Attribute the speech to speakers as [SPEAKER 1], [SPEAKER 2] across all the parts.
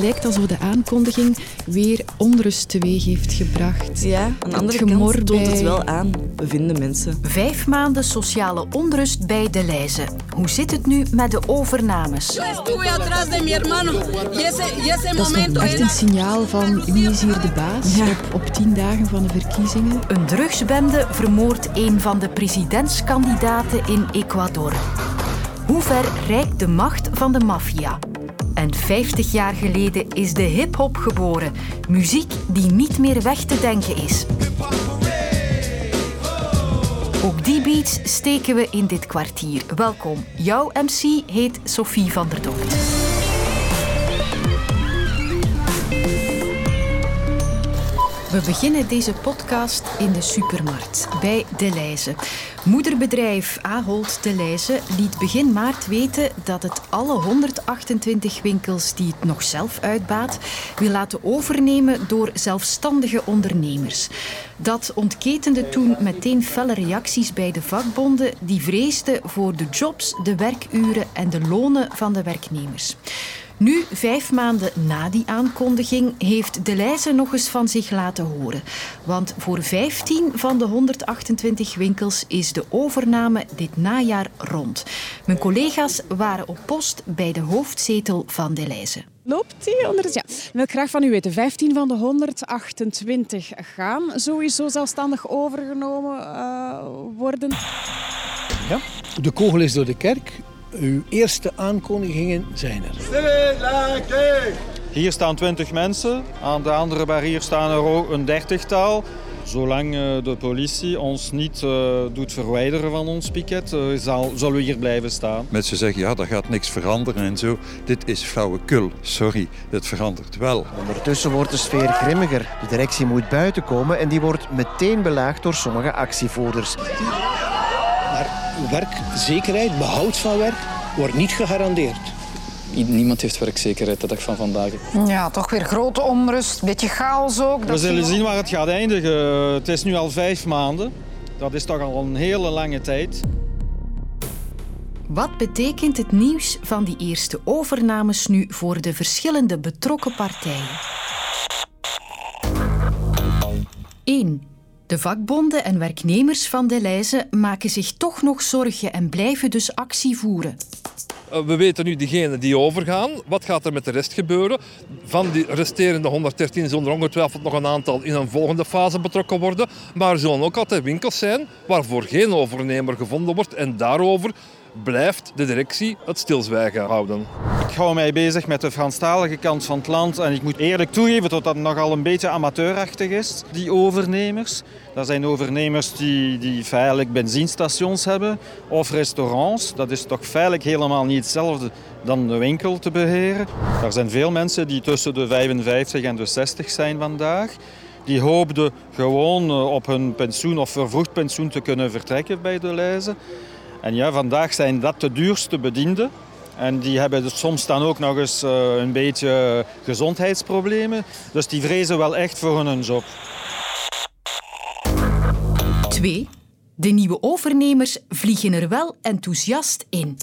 [SPEAKER 1] lijkt alsof de aankondiging weer onrust teweeg heeft gebracht.
[SPEAKER 2] Ja, aan de andere
[SPEAKER 1] gemor
[SPEAKER 2] kant toont het wel aan. We vinden mensen.
[SPEAKER 3] Vijf maanden sociale onrust bij De Leize. Hoe zit het nu met de overnames?
[SPEAKER 1] Dat is toch echt een signaal van wie is hier de baas op, op tien dagen van de verkiezingen.
[SPEAKER 3] Een drugsbende vermoordt een van de presidentskandidaten in Ecuador. Hoe ver reikt de macht van de maffia? En 50 jaar geleden is de hip-hop geboren. Muziek die niet meer weg te denken is. Ook die beats steken we in dit kwartier. Welkom. Jouw MC heet Sophie van der Dokt. We beginnen deze podcast in de supermarkt bij De Leize. Moederbedrijf Ahold De Leize liet begin maart weten dat het alle 128 winkels die het nog zelf uitbaat wil laten overnemen door zelfstandige ondernemers. Dat ontketende toen meteen felle reacties bij de vakbonden die vreesden voor de jobs, de werkuren en de lonen van de werknemers. Nu, vijf maanden na die aankondiging, heeft De Leize nog eens van zich laten horen. Want voor 15 van de 128 winkels is de overname dit najaar rond. Mijn collega's waren op post bij de hoofdzetel van De Leize.
[SPEAKER 4] Loopt die onder het... Ja. Ik wil graag van u weten. 15 van de 128 gaan sowieso zelfstandig overgenomen eh, worden.
[SPEAKER 5] Ja? De kogel is door de kerk. Uw eerste aankondigingen zijn er.
[SPEAKER 6] Hier staan 20 mensen, aan de andere barrière staan er ook een dertigtal. Zolang eh, de politie ons niet eh, doet verwijderen van ons piket, eh, zal, zullen we hier blijven staan.
[SPEAKER 7] Mensen zeggen, ja, dat gaat niks veranderen en zo. Dit is flauwekul. Sorry, het verandert wel.
[SPEAKER 8] Ondertussen wordt de sfeer grimmiger. De directie moet buiten komen en die wordt meteen belaagd door sommige actievoerders.
[SPEAKER 5] Maar werkzekerheid, behoud van werk, wordt niet gegarandeerd.
[SPEAKER 9] Niemand heeft werkzekerheid de dag van vandaag.
[SPEAKER 10] Ja, toch weer grote onrust, beetje chaos ook.
[SPEAKER 6] We
[SPEAKER 10] Dat
[SPEAKER 6] zullen zien waar het gaat eindigen. Het is nu al vijf maanden. Dat is toch al een hele lange tijd.
[SPEAKER 3] Wat betekent het nieuws van die eerste overnames nu voor de verschillende betrokken partijen? 1. De vakbonden en werknemers van De Leize maken zich toch nog zorgen en blijven dus actie voeren.
[SPEAKER 11] Eh, We weten nu diegenen die overgaan. Wat gaat er met de rest gebeuren? Van die resterende 113 zullen er ongetwijfeld nog een aantal in een volgende fase betrokken worden. Maar er zullen ook altijd winkels zijn waarvoor geen overnemer gevonden wordt. En daarover blijft de directie het stilzwijgen houden.
[SPEAKER 6] Ik hou mij bezig met de Franstalige kant van het land en ik moet eerlijk toegeven dat dat nogal een beetje amateurachtig is, die overnemers. Dat zijn overnemers die, die feitelijk benzinestations hebben of restaurants. Dat is toch feitelijk helemaal niet hetzelfde dan de winkel te beheren. Er zijn veel mensen die tussen de 55 en de 60 zijn vandaag. Die hoopten gewoon eh, op hun pensioen of vervroegd pensioen te kunnen vertrekken bij de Leize. En ja, vandaag zijn dat de duurste bedienden. En die hebben dus soms dan ook nog eens eh, een beetje gezondheidsproblemen. Dus die vrezen wel echt voor hun job.
[SPEAKER 3] 2. De nieuwe overnemers vliegen er wel enthousiast in.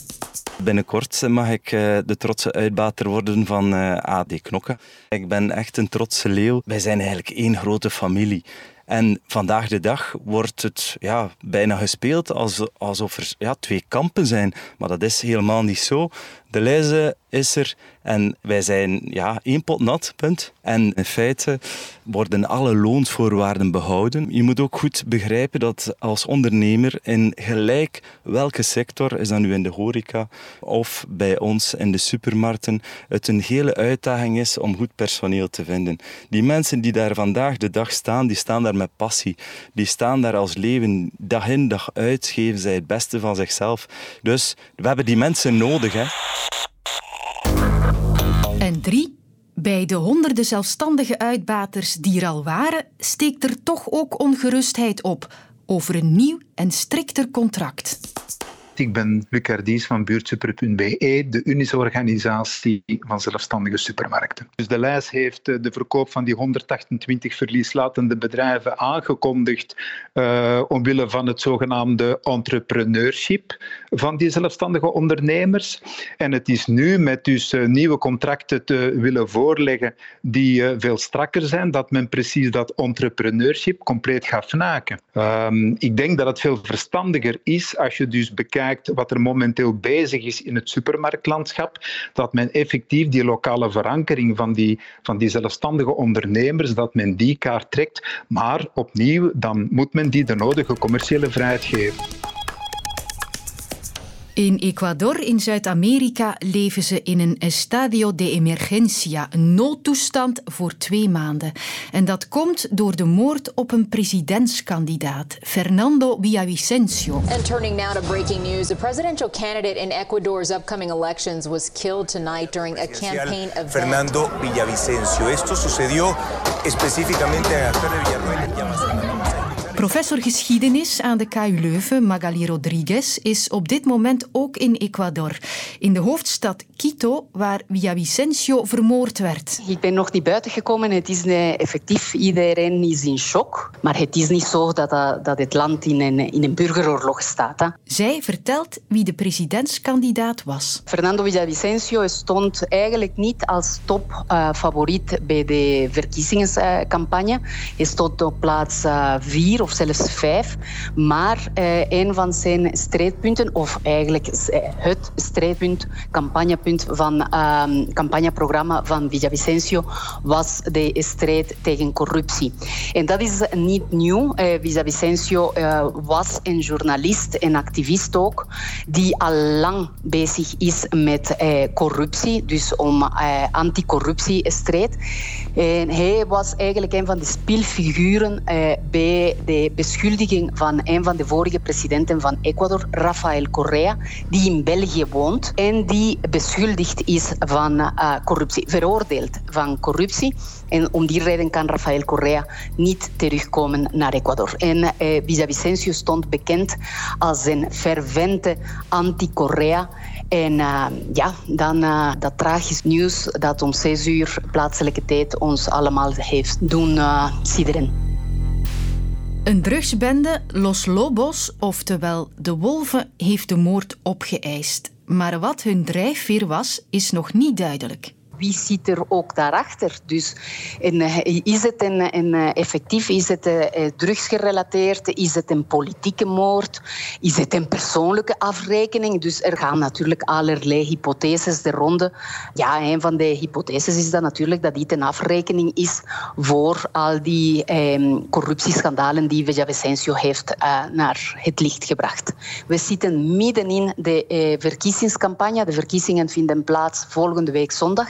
[SPEAKER 12] Binnenkort mag ik eh, de trotse uitbater worden van eh, AD Knokke. Ik ben echt een trotse leeuw. Wij zijn eigenlijk één grote familie. En vandaag de dag wordt het ja, bijna gespeeld als, alsof er ja, twee kampen zijn. Maar dat is helemaal niet zo. De Leize is er en wij zijn ja, één pot nat, punt. En in feite worden alle loonsvoorwaarden behouden. Je moet ook goed begrijpen dat als ondernemer in gelijk welke sector, is dat nu in de horeca of bij ons in de supermarkten, het een hele uitdaging is om goed personeel te vinden. Die mensen die daar vandaag de dag staan, die staan daar met passie. Die staan daar als leven, dag in dag uit, geven zij het beste van zichzelf. Dus we hebben die mensen nodig. Hè.
[SPEAKER 3] En 3. Bij de honderden zelfstandige uitbaters die er al waren, steekt er toch ook ongerustheid op over een nieuw en strikter contract.
[SPEAKER 2] Ik ben Luc Herdies van buurtsuper.be, de Unische organisatie van zelfstandige supermarkten. Dus de lijst heeft eh, de verkoop van die 128 verlieslatende bedrijven aangekondigd uh, omwille van het zogenaamde entrepreneurship van die zelfstandige ondernemers. En het is nu met dus uh, nieuwe contracten te willen voorleggen die veel strakker zijn, dat men precies dat entrepreneurship compleet gaat fnaken. Um, ik denk dat het veel verstandiger is als je dus bekijkt wat er momenteel bezig is in het supermarktlandschap, dat men effectief die lokale verankering van die, van die zelfstandige ondernemers, dat men die kaart trekt. Maar opnieuw, dan moet men die de nodige commerciële vrijheid geven.
[SPEAKER 3] In Ecuador in Zuid-Amerika leven ze in een estadio de emergencia, een noodtoestand voor twee maanden. En dat komt door de moord op een presidentskandidaat, Fernando Villavicencio.
[SPEAKER 13] And turning now to breaking news, the presidential candidate in Ecuador's upcoming elections was killed tonight during a campaign event.
[SPEAKER 14] Fernando Villavicencio. Esto sucedió específicamente en Villarroel.
[SPEAKER 3] Professor geschiedenis aan de KU Leuven, Magali Rodriguez, is op dit moment ook in Ecuador. In de hoofdstad Quito, waar Villavicencio vermoord werd.
[SPEAKER 15] Ik ben nog niet buiten gekomen. Het is nee, effectief, iedereen is in shock. Maar het is niet zo dat, dat het land in een, in een burgeroorlog staat. Hè.
[SPEAKER 3] Zij vertelt wie de presidentskandidaat was.
[SPEAKER 15] Fernando Villavicencio stond eigenlijk niet als topfavoriet uh, bij de verkiezingscampagne. Hij stond op plaats 4 uh, of zelfs vijf. Maar uh, een van zijn strijdpunten, of eigenlijk het strijdpunt, campagnepunt van het uh, campagneprogramma van Villavicencio, was de strijd tegen corruptie. En dat is niet nieuw. Uh, Villavicencio was een journalist en activist ook, die al lang bezig is met corruptie, dus om anticorruptiestrijd. En hij was eigenlijk een van de speelfiguren bij de beschuldiging van een van de vorige presidenten van Ecuador, Rafael Correa, die in België woont en die beschuldigd is van uh, corruptie, veroordeeld van corruptie. En om die reden kan Rafael Correa niet terugkomen naar Ecuador. En uh, Villavicencio stond bekend als een fervente anti-Correa. En uh, ja, dan uh, dat tragisch nieuws dat om zes uur plaatselijke tijd ons allemaal heeft doen uh, sidderen.
[SPEAKER 3] Een drugsbende, Los Lobos, oftewel de Wolven, heeft de moord opgeëist. Maar wat hun drijfveer was, is nog niet duidelijk
[SPEAKER 15] wie zit er ook daarachter? Dus en, is het een, een, effectief, is het uh, drugsgerelateerd, is het een politieke moord, is het een persoonlijke afrekening? Dus er gaan natuurlijk allerlei hypotheses de ronde. Ja, een van de hypotheses is dan natuurlijk dat dit een afrekening is voor al die eh, corruptieschandalen die Villavicencio heeft naar het licht gebracht. We zitten midden in de uh, verkiezingscampagne. De verkiezingen vinden plaats volgende week zondag.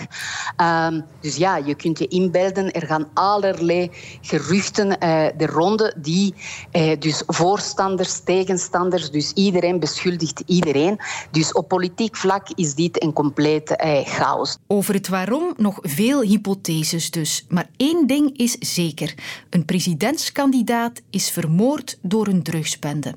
[SPEAKER 15] Um, dus ja, je kunt je inbeelden. Er gaan allerlei geruchten uh, de ronde die uh, dus voorstanders, tegenstanders, dus iedereen beschuldigt iedereen. Dus op politiek vlak is dit een compleet uh, chaos.
[SPEAKER 3] Over het waarom nog veel hypotheses dus. Maar één ding is zeker. Een presidentskandidaat is vermoord door een drugsbende.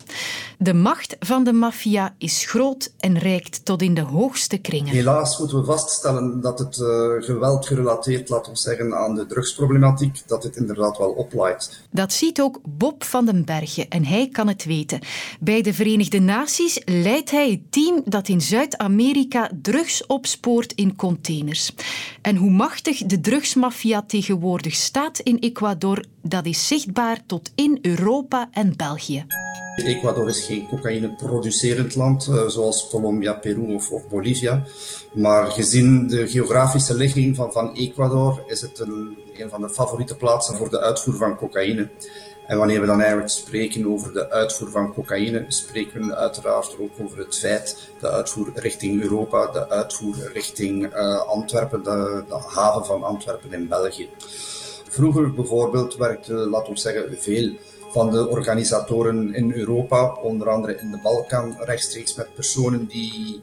[SPEAKER 3] De macht van de maffia is groot en reikt tot in de hoogste kringen.
[SPEAKER 16] Helaas moeten we vaststellen dat het uh, geweld gerelateerd, laten we zeggen, aan de drugsproblematiek, dat het inderdaad wel oplaait.
[SPEAKER 3] Dat ziet ook Bob van den Bergen en hij kan het weten. Bij de Verenigde Naties leidt hij het team dat in Zuid-Amerika drugs opspoort in containers. En hoe machtig de drugsmafia tegenwoordig staat in Ecuador, dat is zichtbaar tot in Europa en België.
[SPEAKER 16] Ecuador is geen cocaïne-producerend land, uh, zoals Colombia, Peru of, Bolivia. Maar gezien de geografische ligging van, van Ecuador is het een, een van de favoriete plaatsen voor de uitvoer van cocaïne. En wanneer we dan eigenlijk spreken over de uitvoer van cocaïne, spreken we uiteraard ook over het feit de uitvoer richting Europa, de uitvoer richting uh, Antwerpen, de, de haven van Antwerpen in België. Vroeger bijvoorbeeld werkte, laten we zeggen, veel van de organisatoren in Europa, onder andere in de Balkan, rechtstreeks met personen die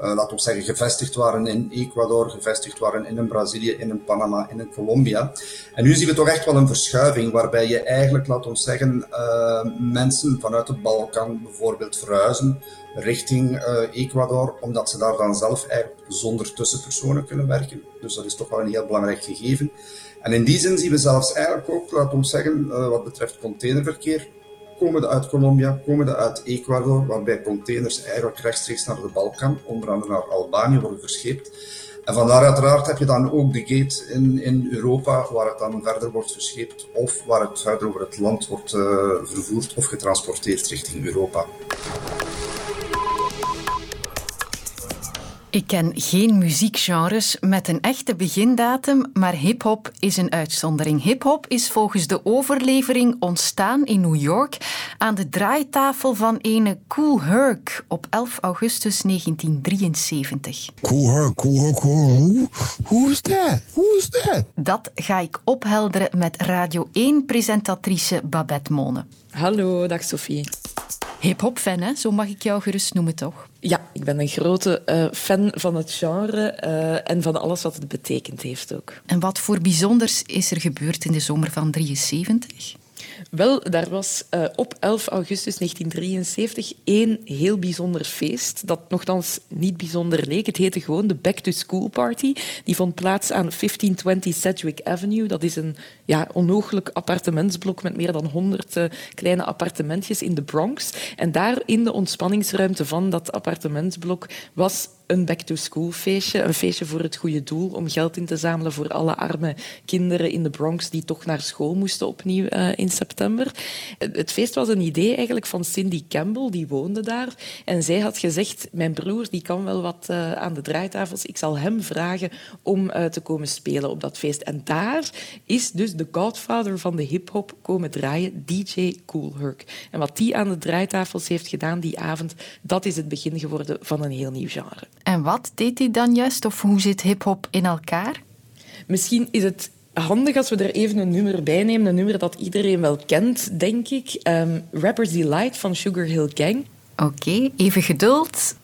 [SPEAKER 16] laten we zeggen, gevestigd waren in Ecuador, gevestigd waren in een Brazilië, in een Panama, in een Colombia. En nu zien we toch echt wel een verschuiving waarbij je eigenlijk, laten we zeggen, uh, mensen vanuit de Balkan bijvoorbeeld verhuizen richting uh, Ecuador, omdat ze daar dan zelf eigenlijk zonder tussenpersonen kunnen werken. Dus dat is toch wel een heel belangrijk gegeven. En in die zin zien we zelfs eigenlijk ook, laten we zeggen, wat betreft containerverkeer, komen uit Colombia, komen uit Ecuador, waarbij containers eigenlijk rechtstreeks naar de Balkan, onder andere naar Albanië, worden verscheept. En vandaar uiteraard heb je dan ook de gate in, in Europa, waar het dan verder wordt verscheept, of waar het verder over het land wordt uh, vervoerd of getransporteerd richting Europa.
[SPEAKER 3] Ik ken geen muziekgenres met een echte begindatum, maar hip-hop is een uitzondering. Hip-hop is volgens de overlevering ontstaan in New York aan de draaitafel van ene Cool Herc op 11 augustus 1973.
[SPEAKER 17] Cool Herc, Cool Herc, cool. Who's that? Who's that?
[SPEAKER 3] Dat ga ik ophelderen met Radio 1-presentatrice Babette Mone.
[SPEAKER 18] Hallo, dag Sophie.
[SPEAKER 3] Hip-hop-fan, hè? Zo mag ik jou gerust noemen, toch?
[SPEAKER 18] Ja, ik ben een grote uh, fan van het genre uh, en van alles wat het betekend heeft ook.
[SPEAKER 3] En wat voor bijzonders is er gebeurd in de zomer van 73?
[SPEAKER 18] Wel, daar was uh, op 11 augustus 1973 één heel bijzonder feest, dat nogthans niet bijzonder leek. Het heette gewoon de Back to School Party. Die vond plaats aan 1520 Sedgwick Avenue. Dat is een ja, appartementsblok met meer dan 100 uh, kleine appartementjes in de Bronx. En daar in de ontspanningsruimte van dat appartementsblok was een back-to-school feestje. Een feestje voor het goede doel, om geld in te zamelen voor alle arme kinderen in de Bronx die toch naar school moesten opnieuw uh, in september. Het feest was een idee eigenlijk van Cindy Campbell, die woonde daar. En zij had gezegd, mijn broer die kan wel wat uh, aan de draaitafels. Ik zal hem vragen om te komen spelen op dat feest. En daar is dus de godfather van de hip-hop komen draaien, DJ Cool Herc. En wat die aan de draaitafels heeft gedaan die avond, dat is het begin geworden van een heel nieuw genre.
[SPEAKER 3] En wat deed hij dan juist? Of hoe zit hip-hop in elkaar?
[SPEAKER 18] Misschien is het handig als we er even een nummer bij nemen. Een nummer dat iedereen wel kent, denk ik. Um, Rapper's Delight van Sugar Hill Gang.
[SPEAKER 3] Oké, okay, even geduld.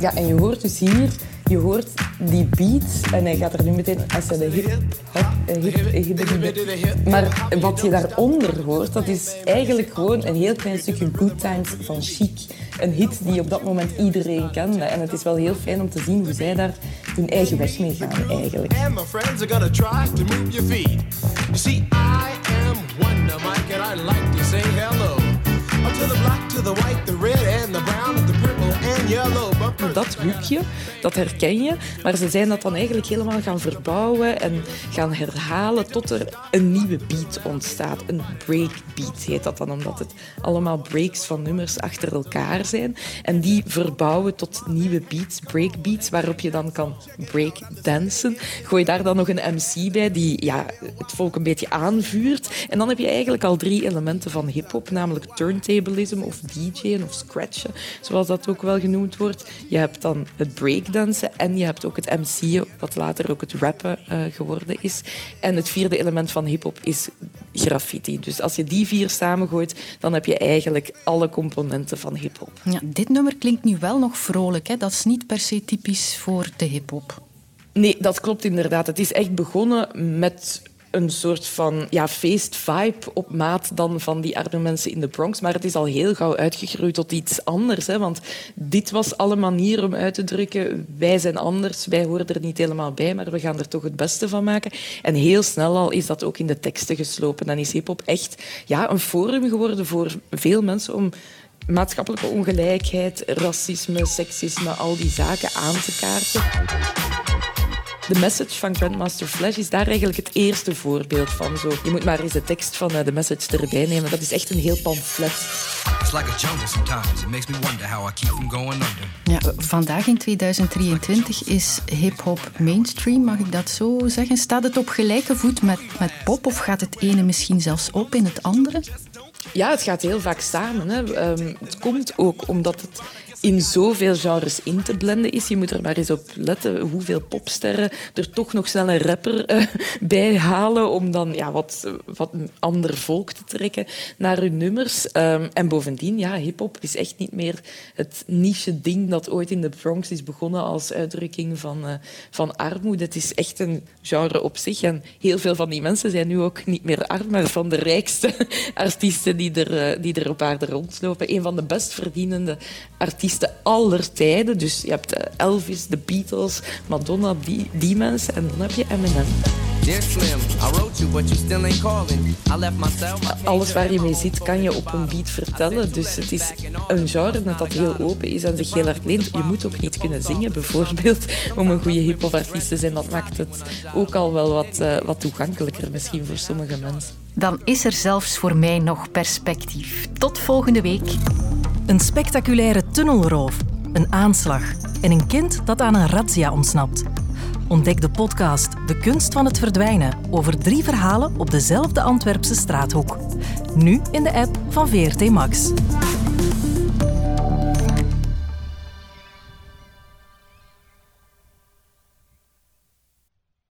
[SPEAKER 18] Ja, en je hoort dus hier je hoort die beat en hij gaat er nu meteen als hij de hip, hop, hip, hip, Maar wat je daaronder hoort, dat is eigenlijk gewoon een heel klein stukje Good Times van Chic. Een hit die op dat moment iedereen kende. En het is wel heel fijn om te zien hoe zij daar hun eigen weg mee gaan eigenlijk. And my friends are gonna try to move your feet. You see, I am Wonder Mike and I like to say hello. To the black, to the white, the red and the brown, the purple and yellow. Dat hoekje, dat herken je. Maar ze zijn dat dan eigenlijk helemaal gaan verbouwen en gaan herhalen tot er een nieuwe beat ontstaat. Een breakbeat heet dat dan, omdat het allemaal breaks van nummers achter elkaar zijn. En die verbouwen tot nieuwe beats, breakbeats, waarop je dan kan breakdansen. Gooi daar dan nog een MC bij die ja, het volk een beetje aanvuurt. En dan heb je eigenlijk al drie elementen van hip-hop, namelijk turntablism of DJ'en of scratchen, zoals dat ook wel genoemd wordt. Je hebt dan het breakdansen en je hebt ook het MC'en, wat later ook het rappen uh, geworden is. En het vierde element van hip-hop is graffiti. Dus als je die vier samengooit, dan heb je eigenlijk alle componenten van hip-hop.
[SPEAKER 3] Ja, dit nummer klinkt nu wel nog vrolijk. Hè? Dat is niet per se typisch voor de hip-hop.
[SPEAKER 18] Nee, dat klopt inderdaad. Het is echt begonnen met een soort van ja, feestvibe op maat dan van die arme mensen in de Bronx. Maar het is al heel gauw uitgegroeid tot iets anders. Hè? Want dit was alle manier om uit te drukken. Wij zijn anders, wij horen er niet helemaal bij, maar we gaan er toch het beste van maken. En heel snel al is dat ook in de teksten geslopen. Dan is hip-hop echt ja, een forum geworden voor veel mensen om maatschappelijke ongelijkheid, racisme, seksisme, al die zaken aan te kaarten. De message van Grandmaster Flash is daar eigenlijk het eerste voorbeeld van. Zo. Je moet maar eens de tekst van uh, de message erbij nemen. Dat is echt een heel pamflet.
[SPEAKER 3] Ja, vandaag in 2023 is hip-hop mainstream, mag ik dat zo zeggen? Staat het op gelijke voet met, met pop of gaat het ene misschien zelfs op in het andere?
[SPEAKER 18] Ja, het gaat heel vaak samen. Hè. Um, het komt ook omdat het in zoveel genres in te blenden is. Je moet er maar eens op letten hoeveel popsterren er toch nog snel een rapper uh, bij halen om dan ja, wat, wat ander volk te trekken naar hun nummers. Um, en bovendien, ja, hip-hop is echt niet meer het niche ding dat ooit in de Bronx is begonnen als uitdrukking van, uh, van armoede. Het is echt een genre op zich. En heel veel van die mensen zijn nu ook niet meer arm, maar van de rijkste artiesten die er, uh, die er op aarde rondlopen. Een van de best verdienende artiesten aller tijden. Dus je hebt Elvis, de Beatles, Madonna, die, die mensen. En dan heb je Eminem. Alles waar je mee zit, kan je op een beat vertellen. Dus het is een genre dat heel open is en zich heel erg leent. Je moet ook niet kunnen zingen, bijvoorbeeld, om een goede hip-hop artiest te zijn. Dat maakt het ook al wel wat, uh, wat toegankelijker misschien voor sommige mensen.
[SPEAKER 3] Dan is er zelfs voor mij nog perspectief. Tot volgende week.
[SPEAKER 19] Een spectaculaire tunnelroof, een aanslag en een kind dat aan een razzia ontsnapt. Ontdek de podcast De Kunst van het Verdwijnen over drie verhalen op dezelfde Antwerpse straathoek. Nu in de app van VRT Max.